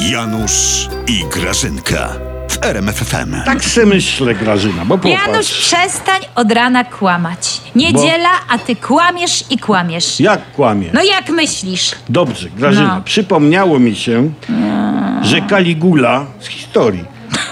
Janusz i Grażynka w RMFFM. Tak se myślę, Grażyna, bo popatrz. Janusz, przestań od rana kłamać. Niedziela, a ty kłamiesz i kłamiesz. Jak kłamie? No jak myślisz? Dobrze, Grażyna, No. przypomniało mi się, że Kaligula z historii.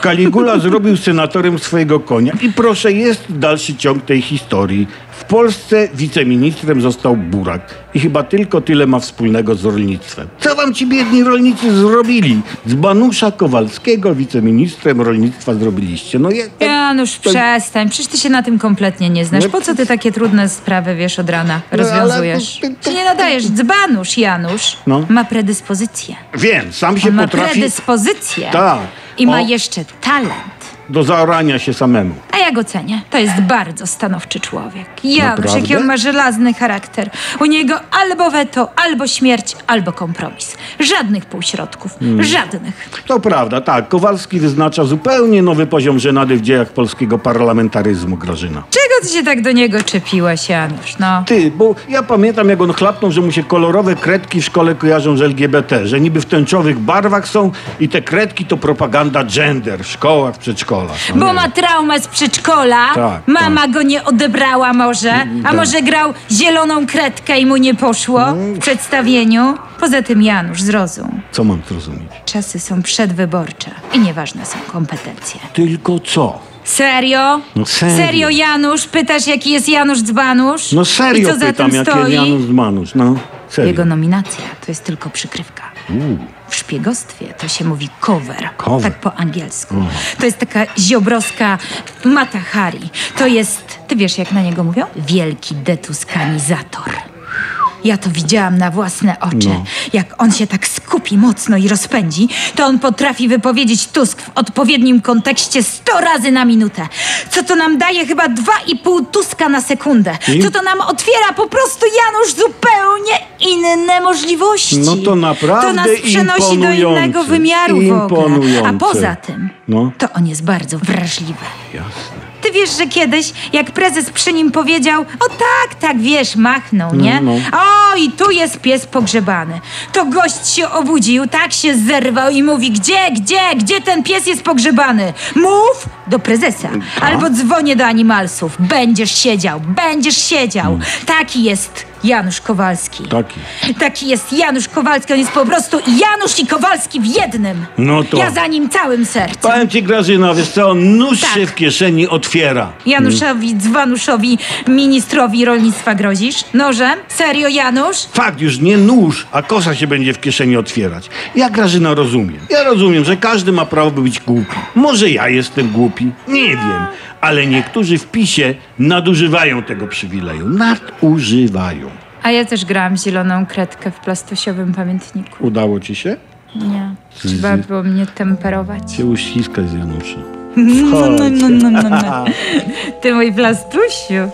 Kaligula zrobił senatorem swojego konia i proszę, jest dalszy ciąg tej historii. W Polsce wiceministrem został Burak i chyba tylko tyle ma wspólnego z rolnictwem. Co wam ci biedni rolnicy zrobili? Z Banusza Kowalskiego wiceministrem rolnictwa zrobiliście. No je, Janusz, to- przestań. Przecież ty się na tym kompletnie nie znasz. No Po co ty takie trudne sprawy, wiesz, od rana ale rozwiązujesz? to- to- to- Ty nie nadajesz. Dzbanusz, Janusz, No. ma predyspozycję. Wiem, sam się On ma potrafi predyspozycję. Tak. I ma O. jeszcze talent. Do zaorania się samemu. A ja go cenię. To jest bardzo stanowczy człowiek. Janusz, Naprawdę? jaki on ma żelazny charakter. U niego albo weto, albo śmierć, albo kompromis. Żadnych półśrodków. Hmm. Żadnych. To prawda, tak. Kowalski wyznacza zupełnie nowy poziom żenady w dziejach polskiego parlamentaryzmu, Grażyna. Czego ty się tak do niego czepiłaś, Janusz? No. Ty, bo ja pamiętam, jak on chlapnął, że mu się kolorowe kredki w szkole kojarzą z LGBT, że niby w tęczowych barwach są i te kredki to propaganda gender w szkołach, w przedszkolach. No Bo nie ma wiem. traumę z przedszkola, Tak, mama go nie odebrała może, a tak. może grał zieloną kredkę i mu nie poszło Mm. w przedstawieniu. Poza tym, Janusz, zrozum. Co mam zrozumieć? Czasy są przedwyborcze i nieważne są kompetencje. Tylko co? Serio? No serio. Janusz? Pytasz, jaki jest Janusz Dzbanusz? No I serio co za pytam, tym jak stoi? Janusz Manusz, no. Serio. Jego nominacja to jest tylko przykrywka. W szpiegostwie to się mówi cover, Cover. tak po angielsku. To jest taka ziobrowska Mata Hari. To jest, ty wiesz jak na niego mówią? Wielki detuskanizator. Ja to widziałam na własne oczy. No. Jak on się tak skupi mocno i rozpędzi, to on potrafi wypowiedzieć Tusk w odpowiednim kontekście 100 razy na minutę. Co to nam daje chyba 2,5 Tuska na sekundę. I? Co to nam otwiera po prostu, Janusz, zupełnie inne możliwości. No to naprawdę To nas przenosi do innego wymiaru w ogóle. A poza tym, No. to on jest bardzo wrażliwy. Jasne. Ty wiesz, że kiedyś, jak prezes przy nim powiedział, o tak, tak, wiesz, machnął, nie? no. O, i tu jest pies pogrzebany. To gość się obudził, tak się zerwał i mówi, gdzie, gdzie, gdzie ten pies jest pogrzebany? Mów do prezesa. Albo dzwonię do animalsów. Będziesz siedział, będziesz siedział. Taki jest Janusz Kowalski. Taki. Taki jest Janusz Kowalski. On jest po prostu Janusz i Kowalski w jednym. No to- Ja za nim całym sercem. Powiem ci, Grażyna, wiesz co, nóż Tak. się w kieszeni otwiera. Januszowi, Dzwanuszowi, ministrowi rolnictwa grozisz? Nożem? Serio, Janusz? Fakt, już nie nóż, a kosa się będzie w kieszeni otwierać. Ja, Grażyna, rozumiem. Ja rozumiem, że każdy ma prawo być głupi. Może ja jestem głupi, nie wiem. Ale niektórzy w PiSie nadużywają tego przywileju. Nadużywają. A ja też grałam zieloną kredkę w plastusiowym pamiętniku. Udało ci się? Nie. Trzeba było mnie temperować. Się uściskać z Januszem. No, no, no, no, no, no. Ty mój plastusiu.